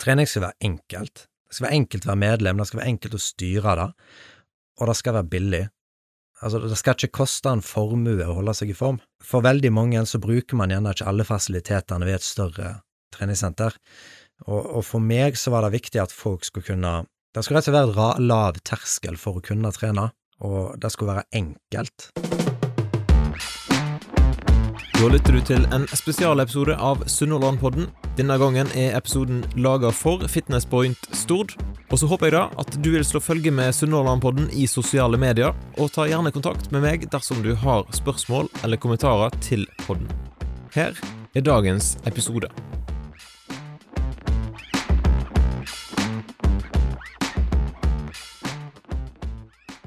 trening skal være enkelt. Det skal være enkelt å være medlem, det skal være enkelt å styre det, og det skal være billig. Altså, det skal ikke koste en formue å holde seg i form. For veldig mange så bruker man gjerne ikke alle fasilitetene ved et større treningssenter, og, og for meg så var det viktig at folk skulle kunne Det skulle rett og slett være lav terskel for å kunne trene, og det skulle være enkelt. Da lytter du til en spesialepisode av Sunnhordlandpodden. Denne gangen er episoden laga for Fitnesspoint Stord. Og så håper jeg da at du vil slå følge med Sunnhordlandpodden i sosiale medier, og ta gjerne kontakt med meg dersom du har spørsmål eller kommentarer til podden. Her er dagens episode.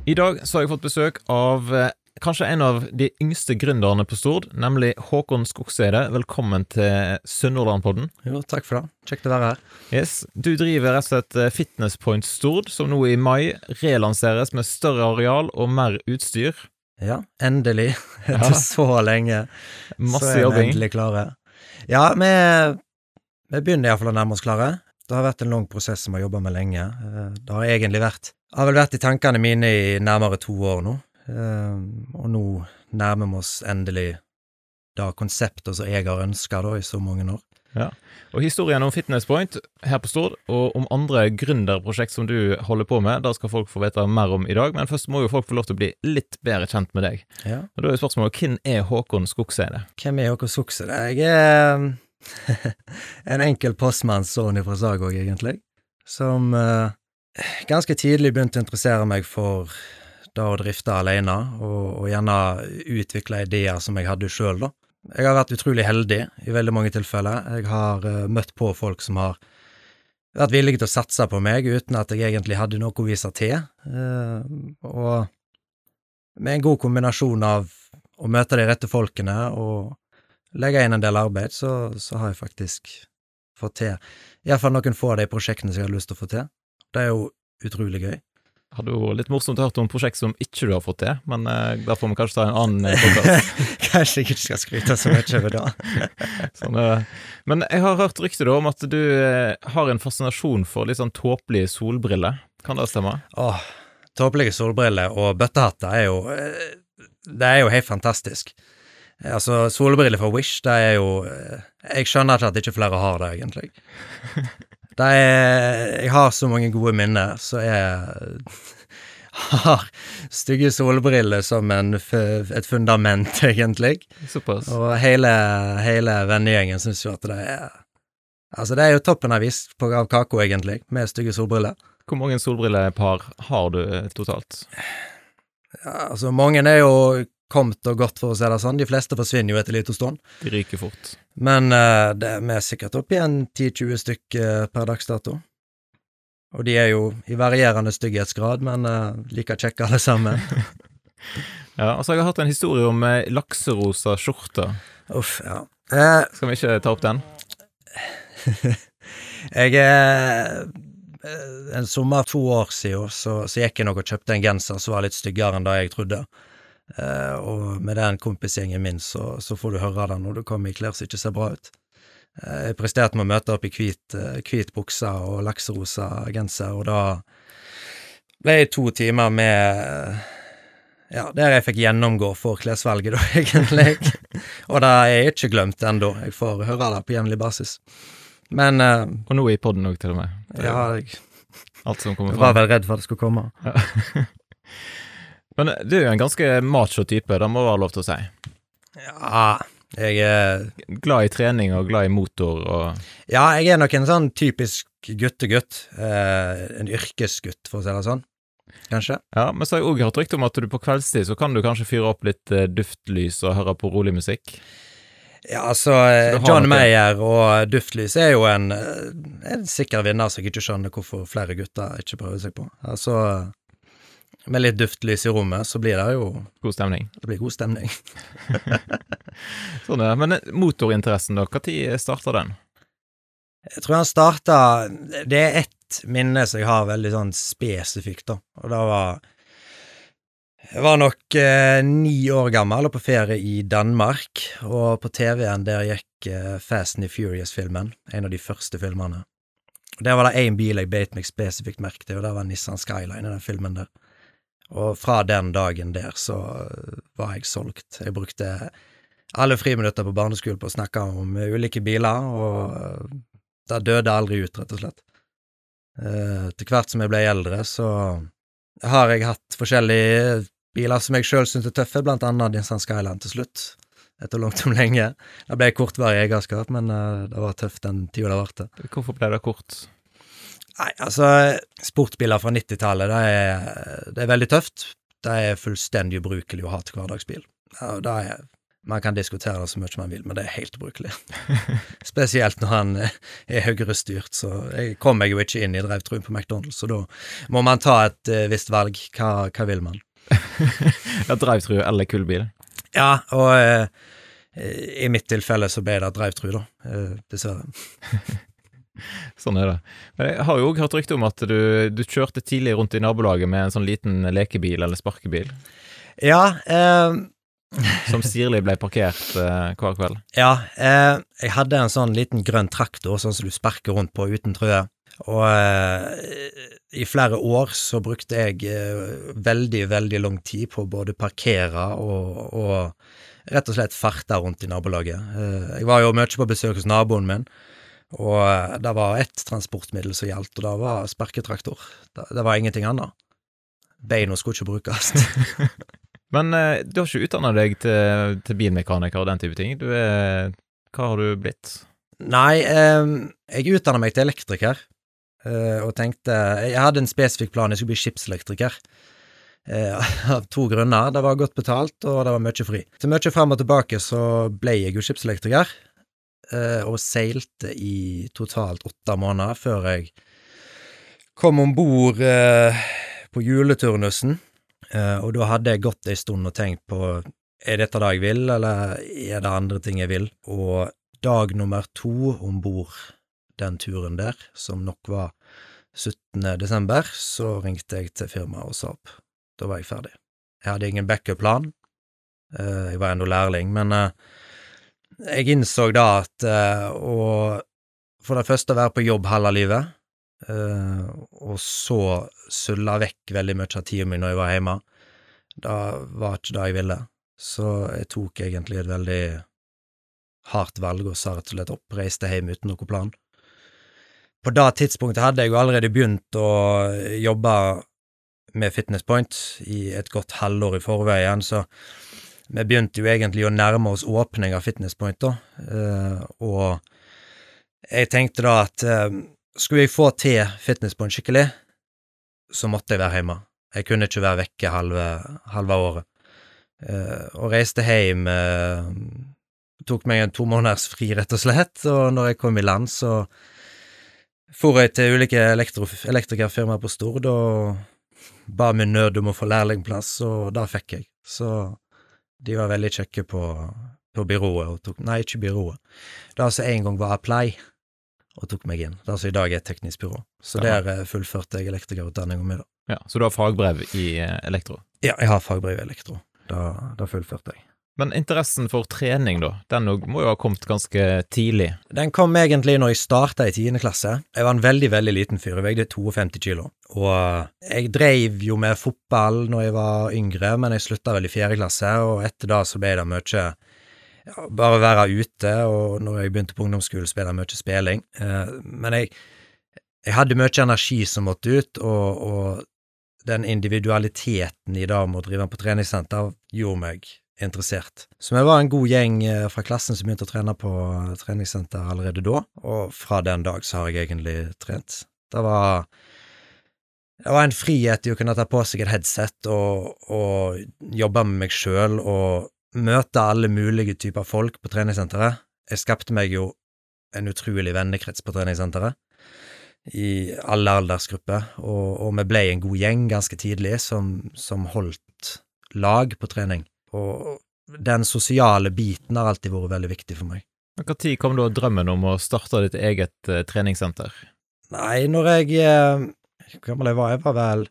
I dag så har jeg fått besøk av eh, kanskje en av de yngste gründerne på Stord, nemlig Håkon Skogseide. Velkommen til Sunnhordlandpodden. Jo, takk for det. Kjekt å være her. Yes. Du driver rett og slett eh, Fitness Point Stord, som nå i mai relanseres med større areal og mer utstyr. Ja, endelig. Etter Ja. så lenge. Masse så er vi endelig klare. Ja, vi, vi begynner iallfall å nærme oss klare. Det har vært en lang prosess som vi har jobba med lenge. Eh, Det har egentlig vært Har vel vært i tankene mine i nærmere to år nå. Eh, Og nå nærmer vi oss endelig det konseptet som jeg har ønska i så mange år. Ja. Og historien om Fitness Point her på Stord, og om andre gründerprosjekt som du holder på med, det skal folk få vite mer om i dag. Men først må jo folk få lov til å bli litt bedre kjent med deg. Ja. Og Da er spørsmålet hvem er Håkon Skogseide? Hvem er Håkon Skogseide? Jeg er en enkel postmannssønn fra Sagvåg, egentlig, som eh, ganske tidlig begynte å interessere meg for det å drifte alene, og, og gjerne utvikle ideer som jeg hadde sjøl, da. Jeg har vært utrolig heldig i veldig mange tilfeller. Jeg har uh, møtt på folk som har vært villige til å satse på meg uten at jeg egentlig hadde noe å vise til, uh, og med en god kombinasjon av å møte de rette folkene og legge inn en del arbeid, så, så har jeg faktisk fått til iallfall noen få av de prosjektene som jeg har lyst til å få til. Det er jo utrolig gøy. Hadde jo litt morsomt hørt om prosjekt som ikke du har fått til, men eh, da får vi kanskje ta en annen podkast. Kanskje jeg ikke skal skryte så mye over det. Sånn, eh. Men jeg har hørt rykter om at du eh, har en fascinasjon for litt sånn tåpelige solbriller. Kan det stemme? Åh, tåpelige solbriller og bøttehatter er jo eh, Det er jo helt fantastisk. Altså, solbriller fra Wish, det er jo eh, Jeg skjønner ikke at ikke flere har det, egentlig. Det er Jeg har så mange gode minner, så jeg har stygge solbriller som en, et fundament, egentlig. Såpass. Og hele, hele vennegjengen syns jo at det er Altså, det er jo toppen av is på, av kaka, egentlig, med stygge solbriller. Hvor mange solbrillepar har du totalt? Ja, altså, mange er jo kommet og gått, for å si det sånn. De fleste forsvinner jo etter en liten stund. De ryker fort. Men uh, det er vi er sikkert oppe igjen 10-20 stykk eh, per dags dato. Og de er jo i varierende stygghetsgrad, men uh, like kjekke alle sammen. Ja, altså Jeg har hatt en historie om uh, lakserosa skjorter. Uff, ja. Uh, Skal vi ikke ta opp den? jeg er En sommer to år siden så, så gikk jeg nok og kjøpte en genser som var litt styggere enn det jeg trodde. Eh, og med den kompisgjengen min, så, så får du høre det når du kommer i klær som ikke ser bra ut. Eh, jeg presterte med å møte opp i hvit, eh, hvit bukse og lakserosa genser, og da ble jeg to timer med ja, der jeg fikk gjennomgå for klesvalget, da, egentlig. og det er ikke glemt ennå. Jeg får høre det på jevnlig basis. Men uh, Og nå i podden òg, til og med. Ja, jeg Alt som kommer var vel redd for at det skulle komme. Men eh, du er jo en ganske macho type, det må være lov til å si. Ja, jeg er Glad i trening og glad i motor og Ja, jeg er nok en sånn typisk guttegutt. Eh, en yrkesgutt, for å si det sånn. Kanskje. Ja, men så har jeg òg hørt rykte om at du på kveldstid så kan du kanskje fyre opp litt eh, duftlys og høre på rolig musikk. Ja, altså, eh, Så John? Mayer og Duftlys er jo en, eh, en sikker vinner som jeg ikke skjønner hvorfor flere gutter ikke prøver seg på. Altså, med litt duftlys i rommet, så blir det jo God stemning. det blir god stemning. Sånn, det, Men eh, motorinteressen, da? Når starta den? Jeg tror han starta Det er ett minne som jeg har veldig sånn spesifikt, da, og det var Jeg var nok eh, ni år gammel og på ferie i Danmark, og på TV-en der gikk eh, Fast and Furious-filmen, en av de første filmene. Der var det én bil jeg beit meg spesifikt merke til, og det var Nissan Skyline i den filmen der. Og fra den dagen der så var jeg solgt. Jeg brukte alle friminutter på barneskolen på å snakke om ulike biler, og det døde aldri ut, rett og slett. Etter til hvert som jeg ble eldre, så har jeg hatt forskjellige biler som jeg sjøl syntes er tøffe, blant annet Nissan Skyline til slutt, etter langt om lenge. Det ble kortvarig eierskap, men det var tøft den tida det varte. Hvorfor ble det kort? Nei, altså, sportsbiler fra 90-tallet, det, det, er veldig tøft. Det er fullstendig ubrukelig å ha til hverdagsbil. Ja, det er man kan diskutere det så mye man vil, men det er helt ubrukelig. Spesielt når han er høyrestyrt, så jeg kom meg jo ikke inn i drive-thruen på McDonald's, så da må man ta et uh, visst valg. Hva, hva vil man? ja, drive-thru eller kullbil? Ja, og uh, i mitt tilfelle så ble det drive-thru, da. Uh, dessverre. sånn er det. Men jeg har jo òg hørt rykte om at du, du, kjørte tidlig rundt i nabolaget med en sånn liten lekebil eller sparkebil. Ja, eh, som sirlig ble parkert eh, hver kveld? Ja, eh, jeg hadde en sånn liten grønn traktor, sånn som du sparker rundt på uten trøye. Og eh, i flere år så brukte jeg eh, veldig, veldig lang tid på både parkere og, og rett og slett farte rundt i nabolaget. Eh, jeg var jo mye på besøk hos naboen min, og eh, det var ett transportmiddel som gjaldt, og det var sparketraktor. Det, det var ingenting annet. Beina skulle ikke brukes. Men eh, du har ikke utdanna deg til, til, bilmekaniker og den type ting. Du er Hva har du blitt? Nei, eh, jeg utdanna meg til elektriker, eh, og tenkte Jeg hadde en spesifikk plan, jeg skulle bli skipselektriker. Eh, av to grunner. Det var godt betalt, og det var mye fri. Til mye frem og tilbake så ble jeg jo skipselektriker, og seilte i totalt åtte måneder før jeg kom om bord eh, på juleturnusen Uh, og da hadde jeg gått ei stund og tenkt på er dette det jeg vil, eller er det andre ting jeg vil? Og dag nummer to om bord den turen der, som nok var 17. desember, så ringte jeg til firmaet og sa opp. Da var jeg ferdig. Jeg hadde ingen backup-plan. Jeg var ennå lærling, men jeg innså da at å for det første være på jobb halve livet, Uh, og så sulla vekk veldig mye av tida mi når jeg var hjemme. Det var ikke det jeg ville, så jeg tok egentlig et veldig hardt valg og sa rett og slett opp, reiste hjem uten noen plan. På det tidspunktet hadde jeg jo allerede begynt å jobbe med Fitness Point i et godt halvår i forveien, så vi begynte jo egentlig å nærme oss åpning av Fitness Point, da, uh, og jeg tenkte da at uh, skulle jeg få til fitness Point skikkelig, så måtte jeg være hjemme. Jeg kunne ikke være vekke halve, halve året. Uh, og reiste hjem Tok meg en to måneders fri, rett og slett, og når jeg kom i land, så for jeg til ulike elektrikerfirmaer på Stord og ba min nød om å få lærlingplass, og det fikk jeg. Så de var veldig kjekke på, på byrået, og tok Nei, ikke byrået. Det som en gang var Apply og tok meg inn. Det som i dag er et teknisk byrå. Så ja. der eh, fullførte jeg elektrikerutdanninga mi, da. Ja, Så du har fagbrev i eh, elektro? Ja, jeg har fagbrev i elektro. Da, fullførte jeg. Men interessen for trening, da, den må jo ha kommet ganske tidlig? Den kom egentlig når jeg starta i tiende klasse. Jeg var en veldig, veldig liten fyr, jeg veide 52 kilo. Og eh, jeg dreiv jo med fotball når jeg var yngre, men jeg slutta vel i fjerde klasse, og etter da så ble det mye ja, bare være ute, og når jeg begynte på ungdomsskolen, ble jeg mye spilling. Eh, men jeg, jeg, hadde mye energi som måtte ut, og, og den individualiteten i det med å drive på treningssenter gjorde meg interessert. Så vi var en god gjeng eh, fra klassen som begynte å trene på treningssenter allerede da, og fra den dag så har jeg egentlig trent. Det var det var en frihet i å kunne ta på seg et headset og, og jobbe med meg sjøl og møte alle mulige typer folk på treningssenteret. Jeg skapte meg jo en utrolig vennekrets på treningssenteret, i alle aldersgrupper, og, og, vi ble en god gjeng ganske tidlig som, som holdt lag på trening. Og den sosiale biten har alltid vært veldig viktig for meg. Når kom da drømmen om å starte ditt eget uh, treningssenter? Nei, når jeg uh, Hvor gammel jeg var? Jeg var vel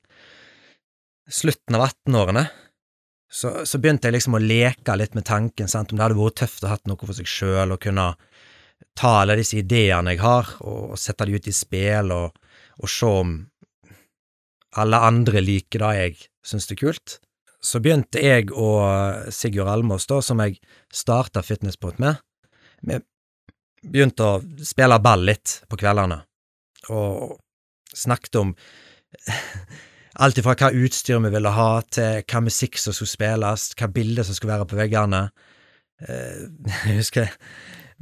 slutten av 18-årene så, så, begynte jeg liksom å leke litt med tanken, sant, om det hadde vært tøft å ha noe for seg sjøl, og kunne ta alle disse ideene jeg har, og, sette de ut i spill, og, og se om alle andre liker det jeg syns er kult. Så begynte jeg og Sigurd Almås, da, som jeg starta Fitnessport med, vi begynte å spille ball litt på kveldene, og snakket om alt ifra hva utstyr vi ville ha, til hva musikk som skulle spilles, hva bilder som skulle være på veggene. Eh, jeg husker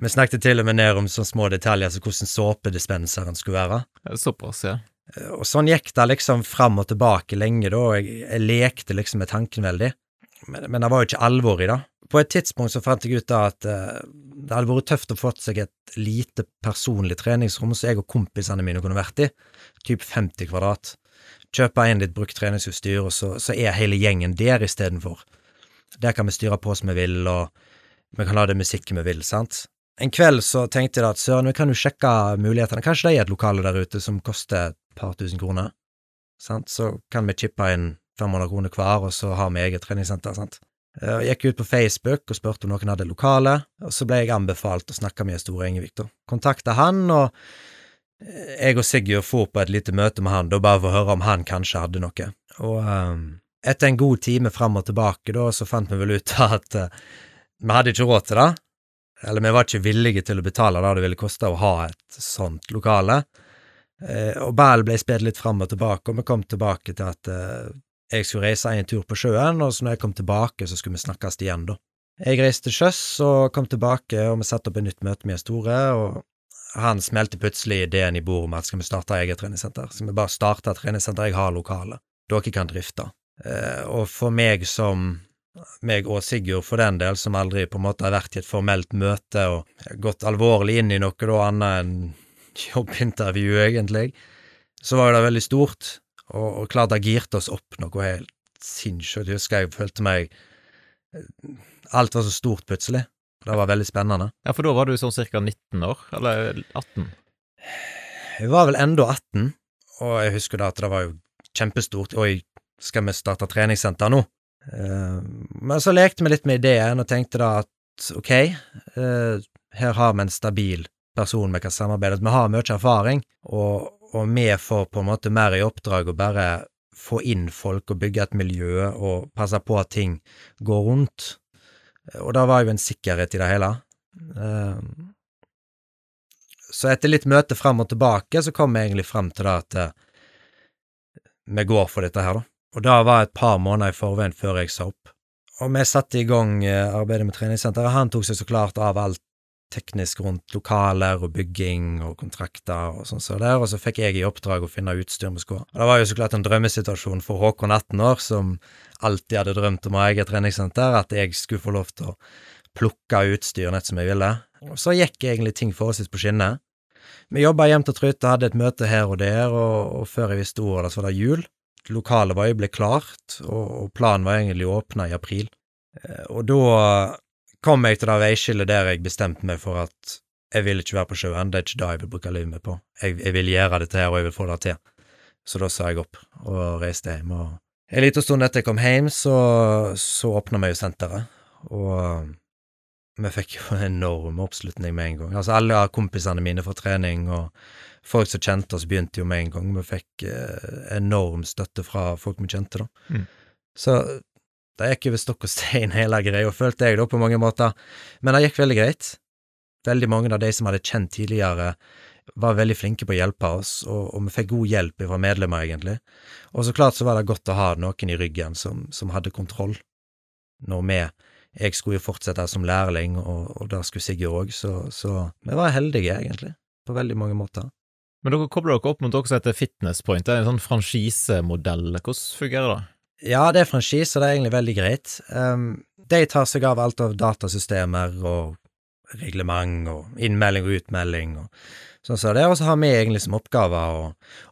vi snakket til og med ned om sånne små detaljer, som hvordan såpedispenseren skulle være. Såpass, ja. Eh, og sånn gikk det liksom fram og tilbake lenge, da, og jeg, jeg lekte liksom med tanken veldig. Men, men, det var jo ikke alvor i det. På et tidspunkt så fant jeg ut da at eh, det hadde vært tøft å få seg et lite personlig treningsrom som jeg og kompisene mine kunne vært i, typ 50 kvadrat. Kjøpe inn litt brukt treningsutstyr, og så, så er hele gjengen der istedenfor. Der kan vi styre på som vi vil, og vi kan ha det musikken vi vil, sant. En kveld så tenkte jeg at søren, vi kan jo sjekke mulighetene, kanskje det er et lokale der ute som koster par tusen kroner, sant, så kan vi chippe inn 500 kroner hver, og så har vi eget treningssenter, sant. Jeg gikk ut på Facebook og spurte om noen hadde lokale, og så ble jeg anbefalt å snakke med Store Engevik, da. Kontakta han, og eh, jeg og Sigurd for på et lite møte med han, da bare for å høre om han kanskje hadde noe. Og um, etter en god time fram og tilbake, da, så fant vi vel ut at uh, vi hadde ikke råd til det, eller vi var ikke villige til å betale det det ville koste å ha et sånt lokale. Uh, og ballen ble spilt litt fram og tilbake, og vi kom tilbake til at uh, jeg skulle reise en tur på sjøen, og så når jeg kom tilbake, så skulle vi snakkes igjen, da. Jeg reiste til sjøs og kom tilbake, og vi satte opp et nytt møte med Store, og han smelte plutselig ideen i bordet med at skal vi starte eget treningssenter. skal vi bare starta treningssenter, jeg har lokale. Dere kan drifte. Eh, og for meg som meg og Sigurd for den del, som aldri på en måte har vært i et formelt møte og gått alvorlig inn i noe annet enn jobbintervju, egentlig, så var det veldig stort. Og, og klart det girte oss opp noe helt sinnssykt. Jeg husker jeg følte meg Alt var så stort plutselig. Det var veldig spennende. Ja, for da var du sånn cirka 19 år, eller 18? Jeg var vel enda 18, og jeg husker da at det var jo kjempestort. Oi, skal vi starte treningssenter nå? Uh, men så lekte vi litt med ideen og tenkte da at ok, uh, her har vi en stabil person vi kan samarbeide med. Vi har mye erfaring, og, og vi får på en måte mer i oppdrag å bare få inn folk og bygge et miljø og passe på at ting går rundt. Og da var jo en sikkerhet i det hele. Ehm, så etter litt møte fram og tilbake, så kom vi egentlig fram til det at eh, vi går for dette her, da. Og det var et par måneder i forveien før jeg sa opp. Og vi satte i gang eh, arbeidet med treningssenteret. Han tok seg så klart av alt teknisk rundt lokaler og bygging og kontrakter og sånn så der, og så fikk jeg i oppdrag å finne utstyr vi skulle ha. Det var jo så klart en drømmesituasjon for Håkon 18 år, som alltid hadde drømt om å ha eget treningssenter, at jeg skulle få lov til å plukke utstyr nett som jeg ville. Og så gikk egentlig ting forholdsvis på skinner. Vi jobba jevnt og trutt hadde et møte her og der, og, og før jeg visste ordet, så var det jul. Lokalet var jo blitt klart, og, og planen var egentlig å åpne i april. Eh, og da kom jeg til det veiskillet der jeg bestemte meg for at jeg vil ikke være på sjøen, det er ikke det jeg vil bruke livet mitt på. Jeg, jeg vil gjøre dette her, og jeg vil få det til. Så da sa jeg opp og reiste hjem. Og en liten stund etter jeg kom hjem, så, så åpna vi jo senteret, og vi fikk jo enorm oppslutning med en gang. Altså, alle kompisene mine fra trening og folk som kjente oss, begynte jo med en gang. Vi fikk eh, enorm støtte fra folk vi kjente, da. Mm. Så det gikk over stokk og stein, hele greia, følte jeg da, på mange måter, men det gikk veldig greit. Veldig mange av de som hadde kjent tidligere, var veldig flinke på å hjelpe oss, og, og vi fikk god hjelp fra medlemmer, egentlig. Og så klart så var det godt å ha noen i ryggen som, som hadde kontroll, når vi Jeg skulle jo fortsette som lærling, og, og det skulle Sigurd òg, så, så vi var heldige, egentlig, på veldig mange måter. Men dere kobler dere opp mot noe som heter Fitness Point, det er en sånn franchisemodell. Hvordan fungerer det? Ja, det er franchise, og det er egentlig veldig greit. Um, de tar seg av alt av datasystemer og reglement og innmelding og utmelding og sånn som så det, og så har vi egentlig som oppgave å,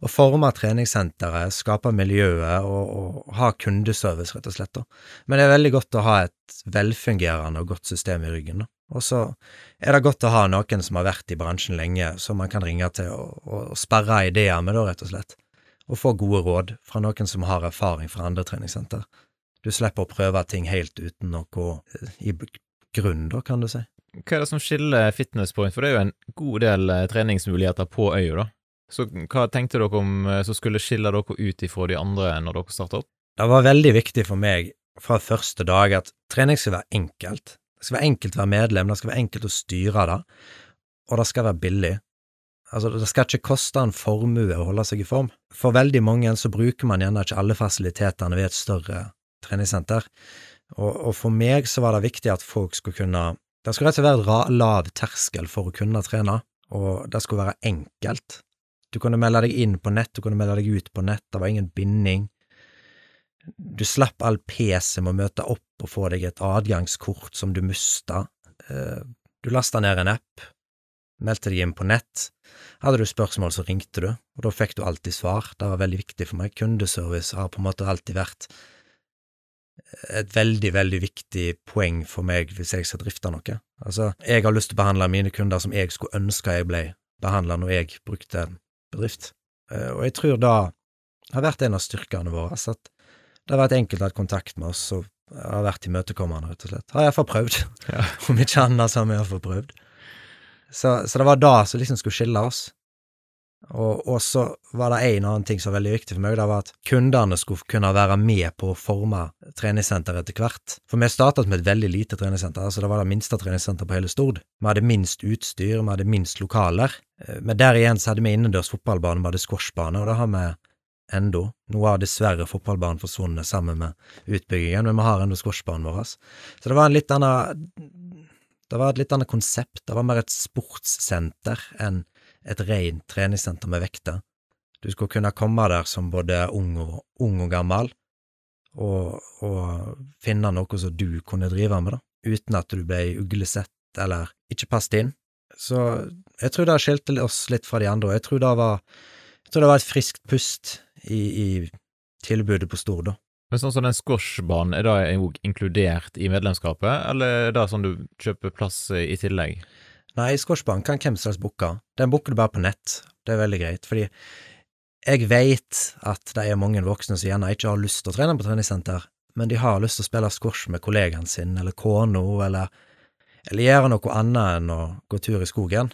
å forme treningssenteret, skape miljøet og, og, ha kundeservice, rett og slett. Da. Men det er veldig godt å ha et velfungerende og godt system i ryggen. Og så er det godt å ha noen som har vært i bransjen lenge, som man kan ringe til og, og sperre ideer med, da, rett og slett og få gode råd fra noen som har erfaring fra andre treningssenter. Du slipper å prøve ting helt uten noe eh, i grunn, da, kan du si. Hva er det som skiller Fitness Point, for det er jo en god del eh, treningsmuligheter på øya, da. Så hva tenkte dere om eh, som skulle skille dere ut ifra de andre når dere starta opp? Det var veldig viktig for meg fra første dag at trening skal være enkelt. Det skal være enkelt å være medlem, det skal være enkelt å styre det, og det skal være billig. Altså, det skal ikke koste en formue å holde seg i form. For veldig mange så bruker man gjerne ikke alle fasilitetene ved et større treningssenter, og, og for meg så var det viktig at folk skulle kunne Det skulle rett og slett være lav terskel for å kunne trene, og det skulle være enkelt. Du kunne melde deg inn på nett, du kunne melde deg ut på nett, det var ingen binding. Du slapp all PC med å møte opp og få deg et adgangskort som du mista. Eh, du lasta ned en app, meldte deg inn på nett. Hadde du spørsmål, så ringte du, og da fikk du alltid svar. Det var veldig viktig for meg. Kundeservice har på en måte alltid vært et veldig, veldig viktig poeng for meg hvis jeg skal drifte noe. Altså, jeg har lyst til å behandle mine kunder som jeg skulle ønske jeg ble behandla når jeg brukte en bedrift, eh, og jeg tror da har vært en av styrkene våre, at det har vært enkelt å ha kontakt med oss og har vært imøtekommende, rett og slett. Har iallfall prøvd. Ja. Om ikke annet så har vi iallfall prøvd. Så, så, det var da som liksom skulle skille oss. Og, og så var det en annen ting som var veldig viktig for meg, det var at kundene skulle kunne være med på å forme treningssenteret etter hvert. For vi startet med et veldig lite treningssenter, altså det var det minste treningssenteret på hele Stord. Vi hadde minst utstyr, vi hadde minst lokaler, eh, men der igjen så hadde vi innendørs fotballbane, vi hadde squashbane, og det har vi ennå. Nå har dessverre fotballbanen forsvunnet sammen med utbyggingen, men vi har ennå squashbanen vår. Så det var en litt annen Det var et litt annet konsept, det var mer et sportssenter enn et rent treningssenter med vekter. Du skulle kunne komme der som både ung og, ung og gammel, og, og, finne noe som du kunne drive med, da, uten at du ble uglesett eller ikke passet inn. Så jeg tror det skilte oss litt fra de andre, og jeg tror det var, tror det var et friskt pust i, i tilbudet på Stord, da. Men sånn som den squashbanen, er det òg inkludert i medlemskapet, eller er det sånn du kjøper plass i tillegg? Nei, squashbanen kan hvem som helst booke. Den booker du bare på nett. Det er veldig greit, fordi jeg veit at det er mange voksne som gjerne ikke har lyst til å trene på treningssenter, men de har lyst til å spille squash med kollegaen sin eller kona, eller, eller gjøre noe annet enn å gå tur i skogen.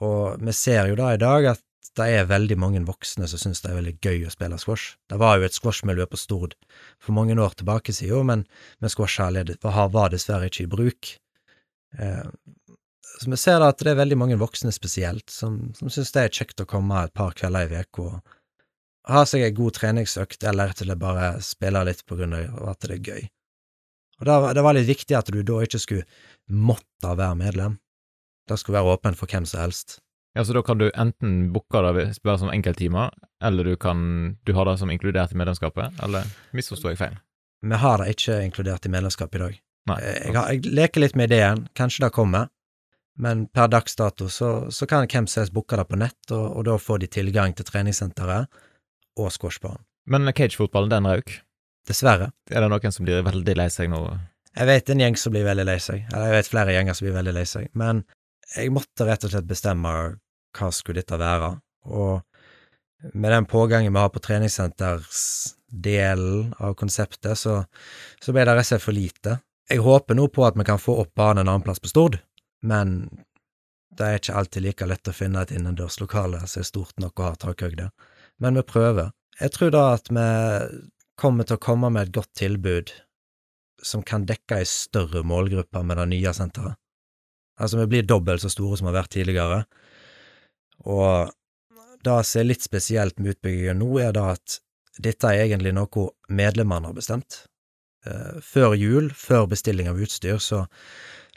Og vi ser jo da i dag at det er veldig mange voksne som syns det er veldig gøy å spille squash. Det var jo et squashmiljø på Stord for mange år tilbake siden, men, men squash var dessverre ikke i bruk. Eh, så vi ser da at det er veldig mange voksne spesielt som, som syns det er kjekt å komme et par kvelder i uka og ha seg ei god treningsøkt, eller til å bare spille litt på grunn av at det er gøy. Og det, det var litt viktig at du da ikke skulle måtte være medlem. Det skulle være åpent for hvem som helst. Ja, Så da kan du enten booke det bare som enkelttimer, eller du kan du har det som inkludert i medlemskapet, eller misforsto jeg feil? Vi har det ikke inkludert i medlemskapet i dag. Nei. Jeg, har, jeg leker litt med ideen, kanskje det kommer, men per dags dato så, så kan hvem som helst booke det på nett, og, og, da får de tilgang til treningssenteret og squashbanen. Men cagefotballen, den røk? Dessverre. Er det noen som blir veldig lei seg nå? Jeg vet en gjeng som blir veldig lei seg, eller jeg vet flere gjenger som blir veldig lei seg, men jeg måtte rett og slett bestemme hva skulle dette være, og med den pågangen vi har på treningssentersdelen av konseptet, så, så ble det rett og slett for lite. Jeg håper nå på at vi kan få opp banen en annen plass på Stord, men det er ikke alltid like lett å finne et innendørslokale som er stort nok og har takhøyde. Men vi prøver. Jeg tror da at vi kommer til å komme med et godt tilbud som kan dekke ei større målgruppe med det nye senteret. Altså, vi blir dobbelt så store som vi har vært tidligere, og det som er litt spesielt med utbyggingen nå, er da at dette er egentlig noe medlemmene har bestemt. Eh, før jul, før bestilling av utstyr, så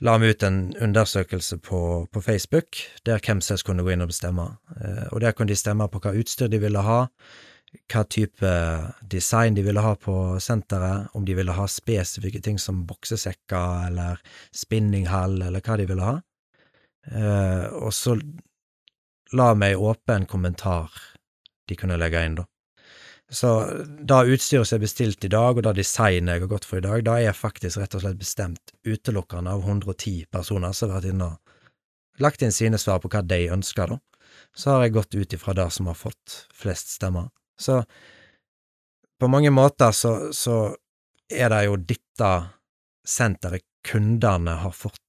la vi ut en undersøkelse på, på Facebook, der hvem som helst kunne gå inn og bestemme. Eh, og der kunne de stemme på hva utstyr de ville ha, hva type design de ville ha på senteret, om de ville ha spesifikke ting som boksesekker eller spinninghall, eller hva de ville ha. Eh, og så la meg åpen kommentar de kunne legge inn, da. Så da utstyret som er bestilt i dag, og da designet jeg har gått for i dag, da er jeg faktisk rett og slett bestemt utelukkende av 110 personer som har vært inne og lagt inn sine svar på hva de ønsker, da. Så har jeg gått ut ifra det som har fått flest stemmer. Så på mange måter så, så er det jo dette senteret kundene har fått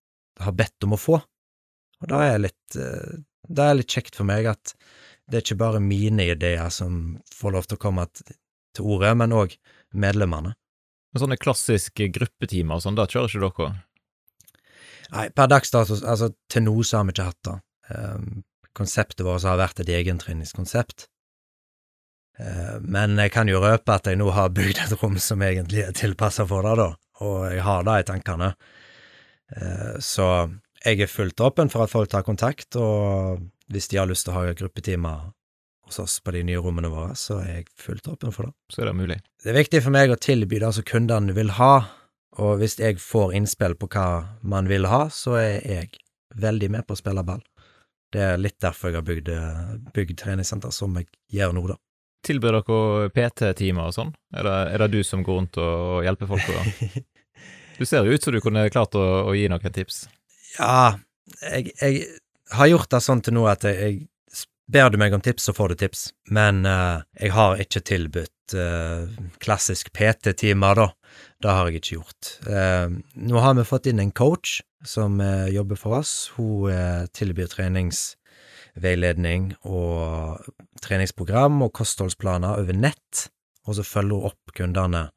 har bedt om å få. Og da er litt, eh, det er litt kjekt for meg at det er ikke bare mine ideer som får lov til å komme til ordet, men òg medlemmene. Men sånne klassiske gruppetimer og sånn, da kjører ikke dere? Nei, per dags dato, altså til nå så har vi ikke hatt det. Um, konseptet vårt har vært et egentreningskonsept. Uh, men jeg kan jo røpe at jeg nå har bygd et rom som egentlig er tilpassa for det, da, og jeg har det i tankene. Uh, så jeg er fullt åpen for at folk tar kontakt, og hvis de har lyst til å ha gruppetimer hos oss på de nye rommene våre, så er jeg fullt åpen for det. Så er det mulig. Det er viktig for meg å tilby det som kundene vil ha, og hvis jeg får innspill på hva man vil ha, så er jeg veldig med på å spille ball. Det er litt derfor jeg har bygd, bygd treningssenter som jeg gjør nå, da. Tilbyr dere PT-timer og sånn? Er det, er det, du som går rundt og hjelper folk? Da? Du ser jo ut som du kunne klart å, å gi noen tips. Ja, jeg, jeg, har gjort det sånn til nå at jeg, jeg ber du meg om tips, så får du tips. Men uh, jeg har ikke tilbudt uh, klassisk PT-timer, da. Det har jeg ikke gjort. Uh, nå har vi fått inn en coach som jobber for oss. Hun tilbyr treningsveiledning og treningsprogram og kostholdsplaner over nett, og så følger hun opp kundene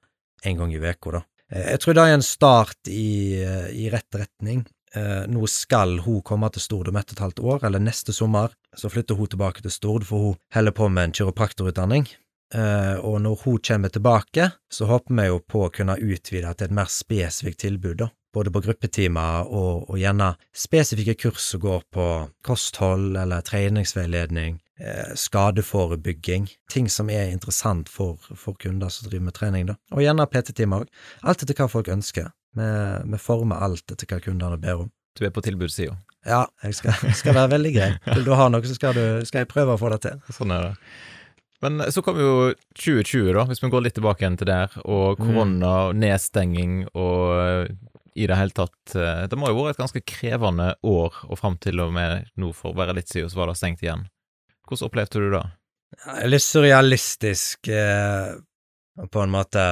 en gang i uka, da. Jeg tror det er en start i, i rett retning. Eh, nå skal hun komme til Stord om ett og et halvt år, eller neste sommer. Så flytter hun tilbake til Stord, for hun holder på med en kiropraktorutdanning. Eh, og når hun kommer tilbake, så håper vi jo på å kunne utvide til et mer spesifikt tilbud, da. Både på gruppetimer og, og gjerne spesifikke kurs som går på kosthold eller treningsveiledning, eh, skadeforebygging, ting som er interessant for, for kunder som driver med trening, da. Og gjerne PT-timer òg. Alt etter hva folk ønsker. Vi, vi former alt etter hva kundene ber om. Du er på tilbudssida? Ja, jeg skal, skal, være veldig grei. Vil du har noe, så skal, du, skal jeg prøve å få det til. Sånn er det. Men så kom jo 2020, da, hvis vi går litt tilbake igjen til der, og mm. korona, mm. nedstenging og i det hele tatt eh, Det må jo ha vært et ganske krevende år, og fram til og med nå, for å være litt siden, så var det stengt igjen. Hvordan opplevde du det? Litt surrealistisk, eh, på en måte.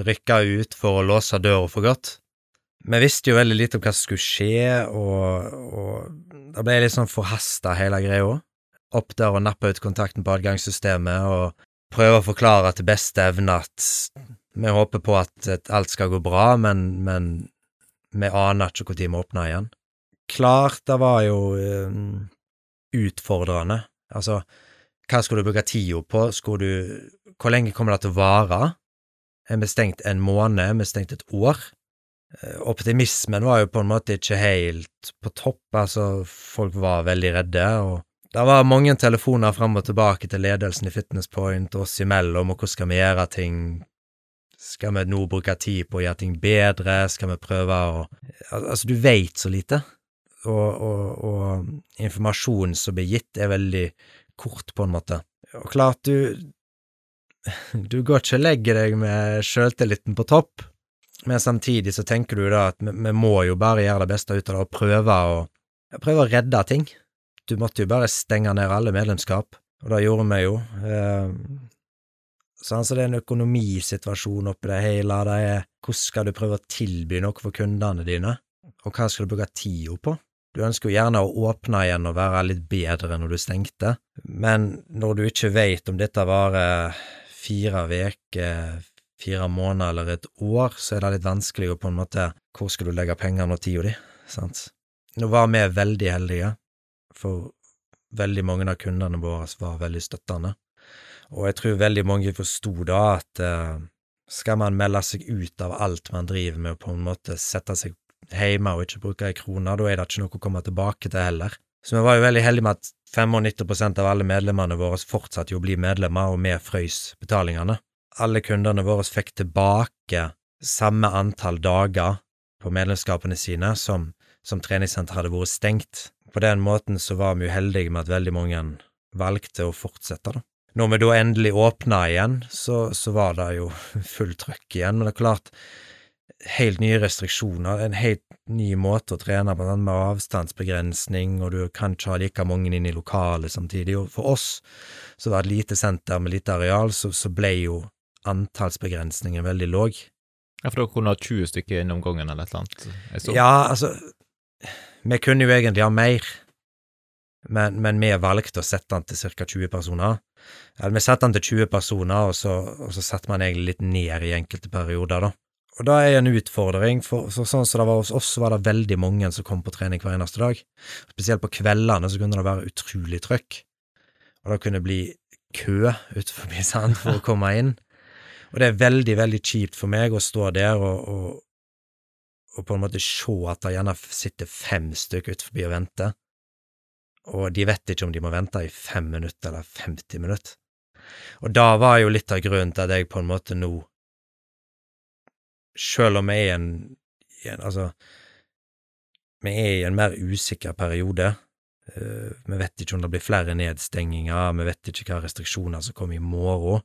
Rykka ut for å låse døra for godt. Vi visste jo veldig lite om hva som skulle skje, og, og da ble jeg litt sånn forhasta, hele greia. Opp der og nappa ut kontakten på adgangssystemet og prøve å forklare til beste evne at vi håper på at alt skal gå bra, men, men vi aner ikke når vi åpner igjen. Klart det var jo um, utfordrende. Altså, hva skulle du bruke tida på? Skulle du Hvor lenge kommer det til å vare? Er vi stengt en måned? Er vi stengt et år? Eh, optimismen var jo på en måte ikke helt på topp, altså, folk var veldig redde, og det var mange telefoner fram og tilbake til ledelsen i Fitness Point, oss imellom, og hvordan skal vi gjøre ting skal vi nå bruke tid på å gjøre ting bedre? Skal vi prøve å Altså, du veit så lite, og, og, og informasjonen som blir gitt, er veldig kort, på en måte. Og klart, du Du går ikke og legger deg med sjøltilliten på topp, men samtidig så tenker du da at vi, vi må jo bare gjøre det beste ut av det og prøve å, prøve å redde ting. Du måtte jo bare stenge ned alle medlemskap, og det gjorde vi jo. Eh, så det er en økonomisituasjon oppi det hele, det er hvordan skal du prøve å tilby noe for kundene dine, og hva skal du bruke tida på? Du ønsker jo gjerne å åpne igjen og være litt bedre når du stengte, men når du ikke veit om dette varer fire uker, fire måneder eller et år, så er det litt vanskelig å på en måte Hvor skal du legge pengene og tida di? Sant? Nå var vi veldig heldige, for veldig mange av kundene våre var veldig støttende, og jeg tror veldig mange forsto da at eh, skal man melde seg ut av alt man driver med, og på en måte sette seg hjemme og ikke bruke ei krone, da er det ikke noe å komme tilbake til heller. Så vi var jo veldig heldige med at 95% av alle medlemmene våre fortsatte jo å bli medlemmer, og vi frøys betalingene. Alle kundene våre fikk tilbake samme antall dager på medlemskapene sine som, som treningssenteret hadde vært stengt. På den måten så var vi jo heldige med at veldig mange valgte å fortsette, da. Når vi da endelig åpna igjen, så, så var det jo fullt trøkk igjen, men det er klart, helt nye restriksjoner, en helt ny måte å trene på, med avstandsbegrensning, og du kan ikke ha like mange inn i lokalet samtidig. Og for oss, som var et lite senter med lite areal, så, så ble jo antallsbegrensningen veldig låg. Ja, for da kunne ha 20 stykker innom gangen eller et eller annet? Ja, altså, Vi kunne jo egentlig ha mer, men, men vi valgte å sette den til ca. 20 personer. Eller vi setter den til 20 personer, og så, og så setter man egentlig litt ned i enkelte perioder, da. Og da er en utfordring, for, så, sånn som det var hos oss, så var det veldig mange som kom på trening hver eneste dag. Spesielt på kveldene så kunne det være utrolig trøkk, og det kunne bli kø utenfor, sand for å komme inn. Og det er veldig, veldig kjipt for meg å stå der og, og, og på en måte se at det gjerne sitter fem stykker utenfor og venter, og de vet ikke om de må vente i fem minutter eller 50 minutter. Og da var jo litt av grunnen til at jeg på en måte nå, sjøl om vi er en, en Altså, vi er i en mer usikker periode, Uh, vi vet ikke om det blir flere nedstenginger, vi vet ikke hva restriksjoner som kommer i morgen.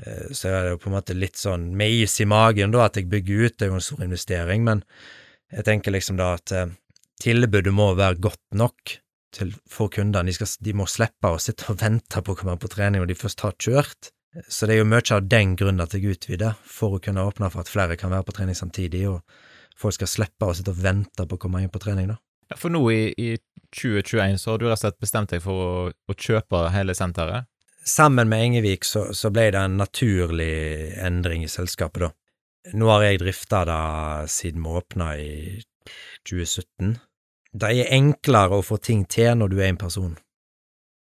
Uh, så er det jo på en måte litt sånn med is i magen, da, at jeg bygger ut, det er jo en stor investering, men jeg tenker liksom da at uh, tilbudet må være godt nok til, for kundene. De, de, må slippe å sitte og vente på å komme på trening når de først har kjørt. Så det er jo mye av den grunnen at jeg utvider, for å kunne åpne for at flere kan være på trening samtidig, og folk skal slippe å sitte og vente på å komme inn på trening, da. Ja, for nå i, i 2021 så har du rett og slett bestemt deg for å, å kjøpe hele senteret? Sammen med Engevik så, så, ble det en naturlig endring i selskapet, da. Nå har jeg drifta det siden vi åpna i 2017. Det er enklere å få ting til når du er en person,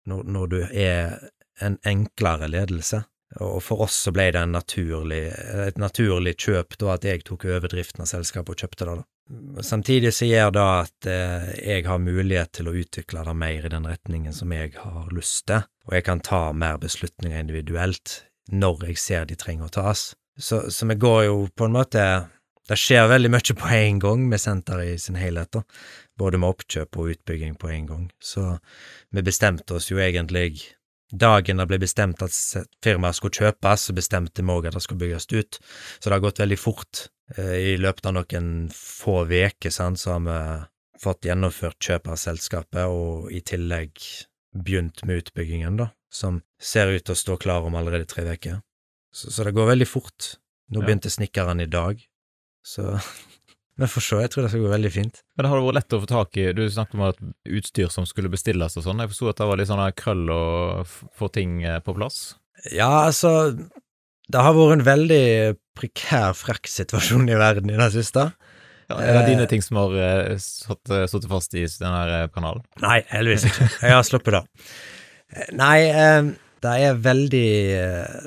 når, når du er en enklere ledelse. Og for oss så ble det naturlig, et naturlig kjøp da at jeg tok over driften av selskapet og kjøpte det. da. Samtidig så gjør det at eh, jeg har mulighet til å utvikle det mer i den retningen som jeg har lyst til, og jeg kan ta mer beslutninger individuelt når jeg ser de trenger å tas. Så, så vi går jo på en måte Det skjer veldig mye på en gang med senteret i sin helhet, da. Både med oppkjøp og utbygging på en gang. Så vi bestemte oss jo egentlig Dagen det ble bestemt at firmaet skulle kjøpes, så bestemte vi òg at det skulle bygges ut, så det har gått veldig fort. Eh, I løpet av noen få uker så har vi fått gjennomført kjøp av selskapet, og i tillegg begynt med utbyggingen, da, som ser ut til å stå klar om allerede tre uker. Så, så, det går veldig fort. Nå begynte snekkeren i dag, så Vi får se, jeg tror det skal gå veldig fint. Men det har vært lett å få tak i, du snakket om at utstyr som skulle bestilles og sånn, jeg forsto at det var litt sånn krøll å få ting eh, på plass? Ja, altså, det har vært en veldig prekær fraktsituasjon i verden i det siste. Ja, er det dine eh, ting som har uh, sittet fast i denne kanalen? Nei, heldigvis ikke. Jeg har sluppet det. Nei, det er veldig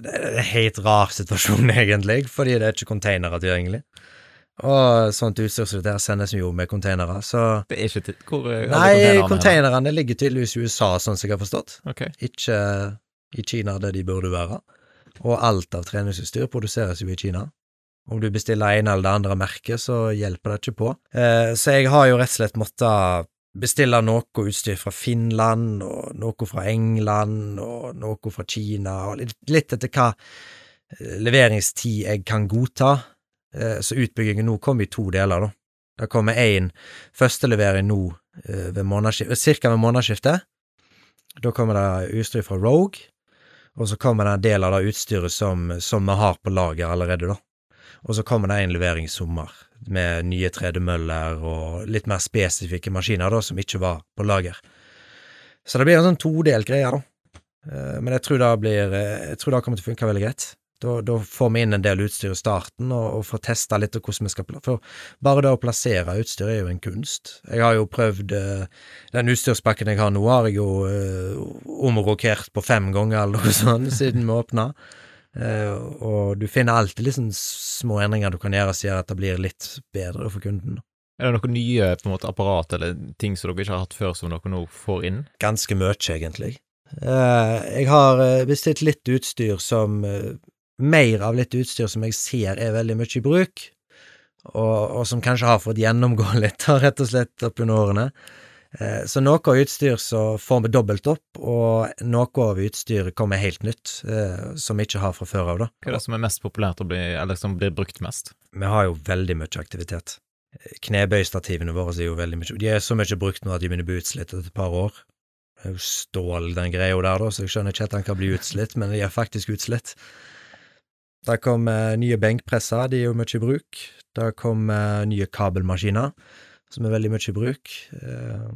Det er en helt rar situasjon, egentlig, fordi det er ikke containere tilgjengelig. Og sånt utstyr som dette sendes jo med containere, så Det er ikke til Hvor er Nei, containerne ligger tydeligvis i USA, sånn som jeg har forstått. Okay. Ikke i Kina, det de burde være. Og alt av treningsutstyr produseres jo i Kina. Om du bestiller en eller det andre merket, så hjelper det ikke på. Eh, så jeg har jo rett og slett måttet bestille noe utstyr fra Finland, og noe fra England, og noe fra Kina, og litt, litt etter hva eh, leveringstid jeg kan godta. Eh, så utbyggingen nå kommer i to deler, da. Det kommer én førstelevering nå eh, ved ca. cirka ved månedsskiftet. Da kommer det utstyr fra Rogue, og så kommer det en del av det utstyret som, som vi har på lager allerede, da. Og så kommer det en levering i sommer, med nye tredemøller og litt mer spesifikke maskiner, da, som ikke var på lager. Så det blir en sånn todelt greie, da. Eh, men jeg tror det blir Jeg tror det kommer til å funke veldig greit. Da, da, får vi inn en del utstyr i starten, og, og får testa litt hvordan vi skal For bare det å plassere utstyr er jo en kunst. Jeg har jo prøvd uh, Den utstyrspakken jeg har nå, har jeg jo uh, omrokert på fem ganger eller noe sånt siden vi åpna. Uh, og du finner alltid liksom små endringer du kan gjøre som gjør at det blir litt bedre for kunden. Er det noen nye på en måte, apparat eller ting som dere ikke har hatt før, som dere nå får inn? Ganske mye, egentlig. jeg har bestilt litt utstyr som mer av litt utstyr som jeg ser er veldig mye i bruk, og, og som kanskje har fått gjennomgå litt, rett og slett, opp under årene. Eh, så noe av utstyr så får vi dobbelt opp, og noe av utstyret kommer helt nytt, eh, som vi ikke har fra før av, da. Hva er det som er mest populært, bli, eller som blir brukt mest? Vi har jo veldig mye aktivitet. Knebøystativene våre er jo veldig mye De er så mye brukt nå at de begynner å bli utslitt etter et par år. Det er jo stål, den greia der, da, så jeg skjønner ikke at den kan bli utslitt, men de er faktisk utslitt. Det kom nye benkpresser, de er jo mye i bruk. Det kom nye kabelmaskiner, som er veldig mye i bruk. Eh,